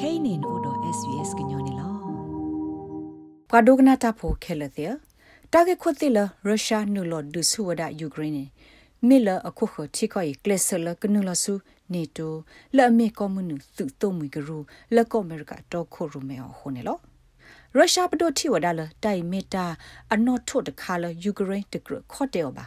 kainin odo svs gnyone lo kwadogna ta pho khelathia tage khothila russia nulo du suwada ukraine mila akho kho thikho yi klesela knula su nato la me komunu tu to mu gru la ko america to kho ru me ho ne lo ရုရှားပဒိုတီဝဒါလတိုင်မီတာအနော်ထုတ်တခါလယူကရိန်းတကရခေါ်တယ်ပါ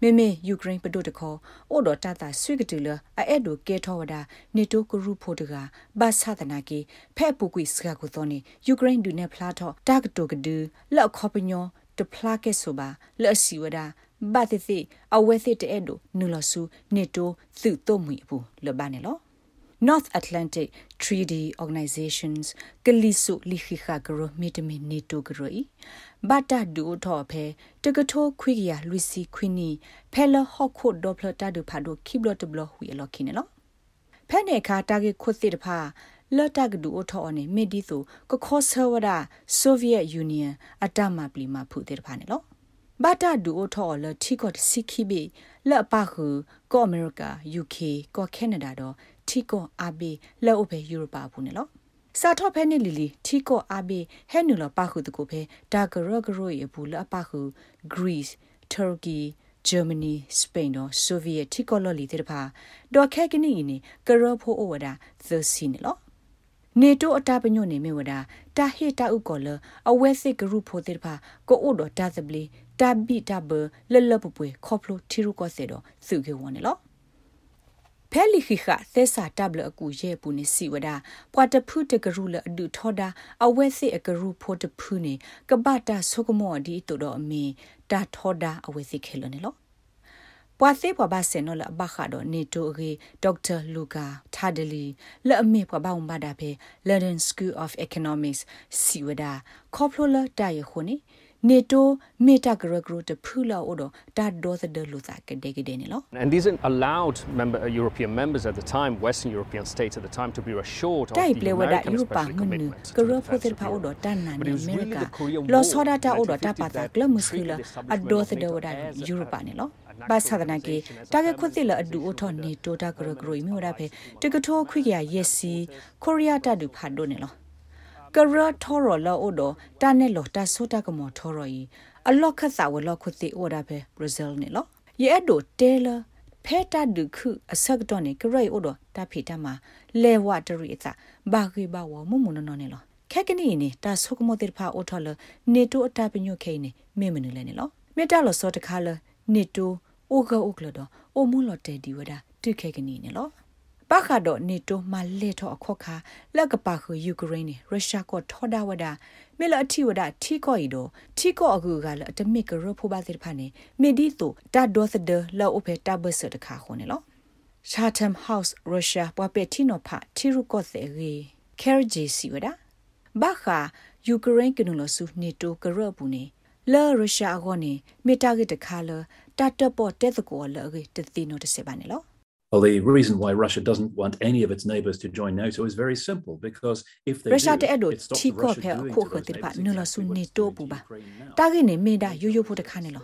မေမေယူကရိန်းပဒိုတခေါ်အိုဒတာတာဆွေကတူလအဲ့ဒိုကေထောဝဒါနေတိုကရုဖို့တကဘာသာတနာကီဖဲ့ပူကွီစကကိုတော့နေယူကရိန်းဒူနေဖလာတော့တာကတိုကဒူလောက်ခေါပညောတဖလာကဲဆိုပါလက်စီဝဒါဘာတိတိအဝဲစစ်တဲ့ဒိုနူလဆူနေတိုသူ့တော့မီဘူးလဘာနေလော North Atlantic Treaty Organizations kalisu likhiha gro mitami NATO gro i bata du tho phe tagtho khwigya luisi khwini phela hokho doplo ta du phado khiblo tblo hui lo khine lo phe ne kha ta ge khusi de pha လော့တကဒူအထောအနေမေဒီဆိုကခောဆဝဒဆိုဗီယက်ယူနီယံအတမပလီမာဖူတဲ့ဖာနေလော ဘာတာဒူအထောလထီကော့စီခီဘီလော့ပါခုကောအမေရိက UK ကောကနေဒါတော့ထီကောအာဘီလော့အဖေယူရိုပါဘူးနော်စာထော့ဖဲနေလီလီထီကောအာဘီဟဲနူလပါခုတကိုဖဲဒါဂရဂရိုရေဘူးလအပခု Greece Turkey Germany Spain တော့ Soviet ထီကောလော်လီတဲ့ဖာဒေါ်ခဲကနီနေကရောဖိုအိုဝဒါသစီနေလော နေတိုအတာပညိုနေမြဝဒါတာဟေတာဥကောလအဝဲစစ်ဂရုဖိုတဲ့ဖာကိုအိုဒတာသဘလီတာဘီတာဘလလပပွေခေါပလိုထီရုကောစေတော့စုကေဝနေလောဖဲလီခိခသဲစာတပ်လအကူရဲ့ပူနေစီဝဒပွာတဖုတကရုလအဒုထောဒါအဝဲစစ်အကရုဖို့တဖုနေကပတာဆုကမောဒီတူတော့အမီတာထောဒါအဝဲစစ်ခဲလနေလော ပွာသေးပွားပါစင်နော်လဘခါတော့နေတိုရီဒေါက်တာလူကာထာဒလီလက်အမေပွားပါဝန်ပါတာပဲ London School of Economics စီဝဒခေါပလိုလာတာယခုနေနေတိုမေတာဂရဂရတဖူလာအိုဒတာဒေါ်သဒလူသာကဒေကဒေနေလော And these allowed member uh, European members at the time Western European states at the time to be assured of the American especially commitment to the defense of Europe. But it was really the Korean War လောဆောဒတာအိုဒတာပါတာကလမစကူလာအဒေါ်သဒဝဒယူရိုပါနေလော ဘာသာဒနာကေတာဂက်ခွတ်တိလအဒူအထောနေတိုတာဂရဂရိုမျိုးရဖဲတကထောခွိကရယက်စီကိုရီးယားတတူဖတ်ဒိုနေလောကရထော်ရလောအိုဒတာနေလောတာဆိုတာကမောထော်ရီအလော့ခတ်စာဝလော့ခွတိအိုဒါပဲဘရာဇီးနေလောရဲ့ဒိုတဲလာဖဲတာဒုခုအဆက်တော့နေကရိုက်အိုဒတာဖီတာမှာလဲဝတရီအဘာဂီဘာဝမမနနော်နေလောခက်ကနီနေတာဆုကမောတိဖာအိုထော်လနေတိုအတာပညုခဲနေမေမနလဲနေလောမေတာလောစောတခါလနေတို အိုဂအိုကလဒအိုမွန်လော်တဲဒီဝဒတိခဲကနီနေလောပခါတော့နေတိုမလေထောအခော့ခါလက်ကပါခုယူကရိန်းနေရုရှားကထောဒဝဒမေလအထီဝဒထီကောဤတော့ထီကောအခုကလည်းအတမစ်ကရဖိုဘာစစ်ဖာနေမေဒီတိုတာဒေါသဒလောအဖေတာဘဆတခါခုန်နေလော Chatham House Russia ပွားပက်တီနိုဖာထီရုကောစေရီ Kerji စီဝဒဘာခါယူကရိန်းကနုလဆုနေတိုကရပူနေ လာရုရှားကောနေမေတာဂစ်တခါလတာတပေါ်တက်တကောလရီတတိနိုတစေပါနေလော Well, the reason why Russia doesn't want any of its neighbors to join NATO is very simple because if they Russia do, edo it stops chi ko Russia phe doing ko to ko those tir pa neighbors no la exactly su what ni it's to doing bu to ba Ukraine now. ta ge ne me da yo yo pho ta kha ne lo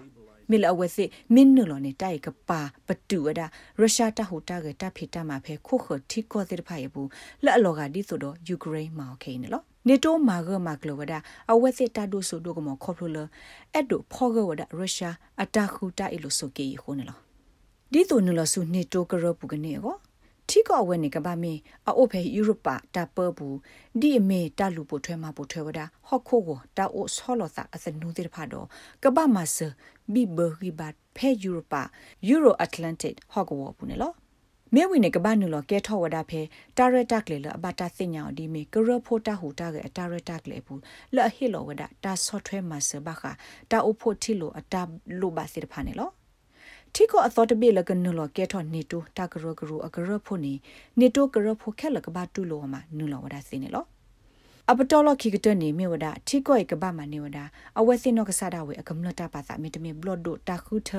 me la we se min no lo ne tai ka pa pa tu da Russia ta hu ta ge ta phi ta ma phe ko ko thi ko tir pha ye bu la lo ga di so do Ukraine ma okay ne lo နေတိုမာဂမာကလဝဒအဝက်စစ်တာဒိုဆိုဒိုကမခေါပလိုလအဲ့ဒိုဖောဂဝဒရုရှားအတာခူတာအီလိုဆိုကေခုန်နော်ဒီတိုနလဆုနေတိုကရပုကနေကောထီကောဝဲနေကဘာမီအိုဖေယူရိုပါတာပဘူးဒီအမေတာလူပိုထွဲမှာပိုထွဲဝဒဟော့ခိုကိုတာအိုဆောလောစာအစနူတိဖာတော့ကဘာမဆဘီဘရီဘတ်ဖဲယူရိုပါယူရိုအတ္တလန်တစ်ဟော့ကောဘူးနေလော မဲဝိနေကဘာနုလကဲထောဝဒဖဲတာရတက်လေလအဘတာစညာဒီမီကရဖိုတာဟူတာကတာရတက်လေဘူးလအဟီလောဝဒတာဆော့ထွဲမဆဘခတာအိုဖိုတီလိုအတာလိုဘာစစ်ဖာနေလောတီကိုအသောတပိလကနုလကဲထောနေတိုတာကရကရအကရဖို့နေနေတိုကရဖို့ခက်လကဘာတူလောမှာနုလဝဒစင်းနေလော အပတော်လခိကတနေမြေဝဒထိကိုကဘာမနေဝဒအဝဲစင်းနောကစားတာဝေအကမလတာပါစာမီတမီဘလော့ဒိုတာခုထ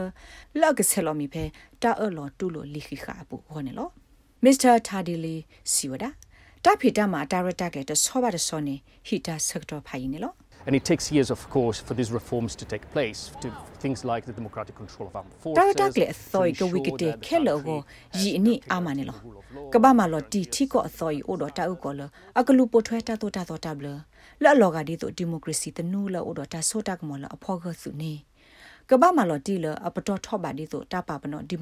လော့ကဆယ်လောမီဖဲတာအလော်တူလိုလီခိခါပူဟောနေလောမစ္စတာတာဒီလီစီဝဒတာဖီတာမှာဒါရက်တာကလေတဆောပါတဆောနေဟီတာဆက်တော်ဖိုင်နေလော And it takes years, of course, for these reforms to take place, to things like the democratic control of armed တာ forces. တာကလေအစော် to ကဝီက ensure တေ that the ခဲလော country ကို has ယီ a နီ country အာမ under နီ the လော rule of law. ကဘာမလောတီတီကိုအစော်ဤအိုတော်တာဥကောလအကလူပိုထွဲတာတော့တာတော့တာဘလလော်လော်ကဒီတော့ဒီမိုကရေစီတနူးလောအိုတော်တာဆိုတာကမလအဖောကစုနေကဘာမလောတီလအပတော်ထော့ပါဒီတော့တာပါပနောဒီ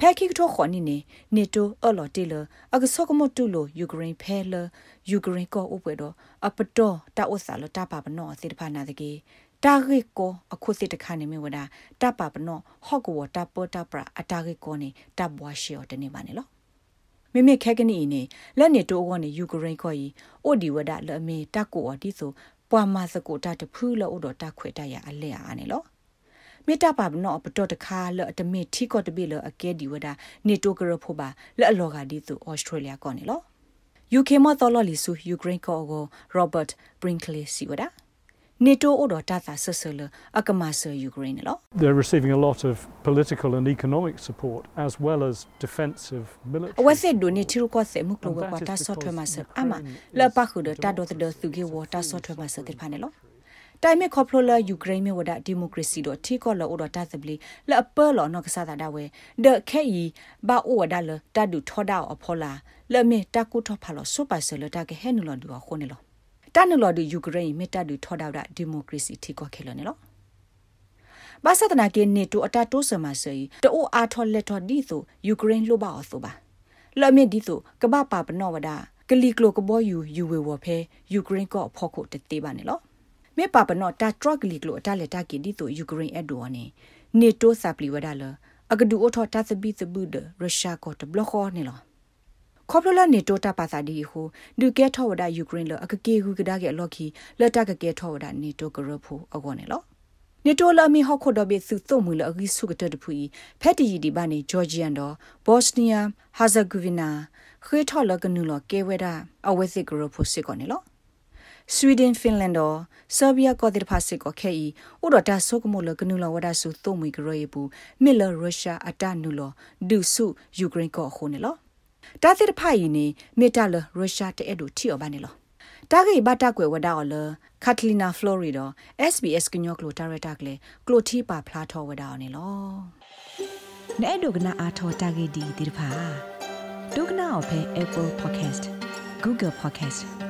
ဖော်လို့စုမာတကိုတာတော့နေတူဒီမီစုတုံမှုတဖူးဆိုနေလောဖဲခိကထောခွန်နီနေနေတိုအလော်တီလအကဆောကမတူလိုယူကရိန်းဖဲလယူကရိန်းကောဥပွဲတော့အပတော်တာဥစားလတာပါပနောစေတဖာနာတကေတာဂိကောအခုစစ်တခါနေမြဝဒတာပါပနောဟော့ကဝတာပေါ်တာပရာအတာဂိကောနေတာဘွားရှေော်တနေပါနေလောမိမိခဲကနီနေလက်နေတိုးဝနေယူကရိန်းခေါ်ဤအိုဒီဝဒလအမေတက်ကိုအဒီဆိုပွာမစကိုတာတဖူးလောအိုတော်တက်ခွေတရအလဲအားနေလော မေတ္တာပါဘနောပတော်တခါလအတမေထီကောတပိလအကဲဒီဝဒနေတိုကရဖို့ပါလက်အလောကဒီသူဩစတြေးလျကောနေလော UK မတော်လလီဆူယူကရိန်းကောကို Robert Brinkley စီဝဒနေတိုအိုတော်တာသာဆဆလအကမဆာယူကရိန်းလော They're receiving a lot of political and economic support as well as defensive military. အဝဆက်ဒိုနေချီရကောဆေမုကလောကတာဆော့ထွဲမဆအမလပခုဒတာဒိုတဒသူကေဝတာဆော့ထွဲမဆတဲ့ဖာနေလော တိုင်မခေါပလိုလာယူကရိန်းမြေဝဒဒီမိုကရေစီတော့ထီကောလောအိုတော့တာသပလီလအပလောနော့ကစားတာဝဲဒခဲဤဘာအိုဝဒါလတာဒူထောဒါအဖောလာလမေတာကုထောဖာလောစူပါဆလတာကေဟဲနူလော်ဒူခုန်နေလောတာနူလော်ဒူယူကရိန်းမေတာဒူထောဒါဒါဒီမိုကရေစီထီကောခဲလောနေလောဘာသဒနာကေနေတူအတာတိုးဆမဆေတိုအားထော်လက်ထော်ဒီဆိုယူကရိန်းလိုပါအဆိုပါလမေဒီဆိုကဘာပါပနောဝဒကလီကလိုကဘောယူယူဝေဝဖဲယူကရိန်းကောဖောက်ခုတတေးပါနေလော မေပါပနောတာထရကလီကလိုအတလက်တာကီဒီဆိုယူကရိန်းအဒိုနေနေတိုဆပ်လီဝဒါလအကဒူအထော်တာသဘီသဘူဒရုရှားကောတဘလခေါနေလောခေါပလလနေတိုတာပါစာဒီဟူဒုကဲထောဝဒယူကရိန်းလအကကေဟူကဒါကေလော်ခီလက်တကကေထောဝဒနေတိုကရဖူအကောနေလောနေတိုလာမီဟခုဒဘေစုသုံမူလအဂိစုကတတဖူဖက်တီဒီဘာနေဂျော်ဂျီယန်တော့ဘော့စနီးယားဟာဇာဂူဗီနာခွေထော်လကနူလကေဝဲတာအဝဲစစ်ကရဖူစစ်ကောနေလော ဆွီဒင်ဖင်လန်တော့ဆာဘီယာကောတိဖာစစ်ကိုခဲဤဥဒတာဆုကမလကနူလဝဒဆုသုံမူကရယေပူမီလရုရှားအတနူလဒုဆုယူကရိန်းကောခုနေလောတာတိတဖိုင်နေမီတာလရုရှားတဲ့အဲ့တို့ထီော်ပါနေလောတာဂိဘတာကွယ်ဝဒါော်လကတ်လီနာဖလိုရီဒို SBS ကညောကလိုတာရတာကလေကလိုတီပါဖလာထောဝဒါော်နေလောနဲ့ဒုကနာအာထောတာဂိဒီဒီဖာဒုကနာအဖဲ Apple Podcast Google Podcast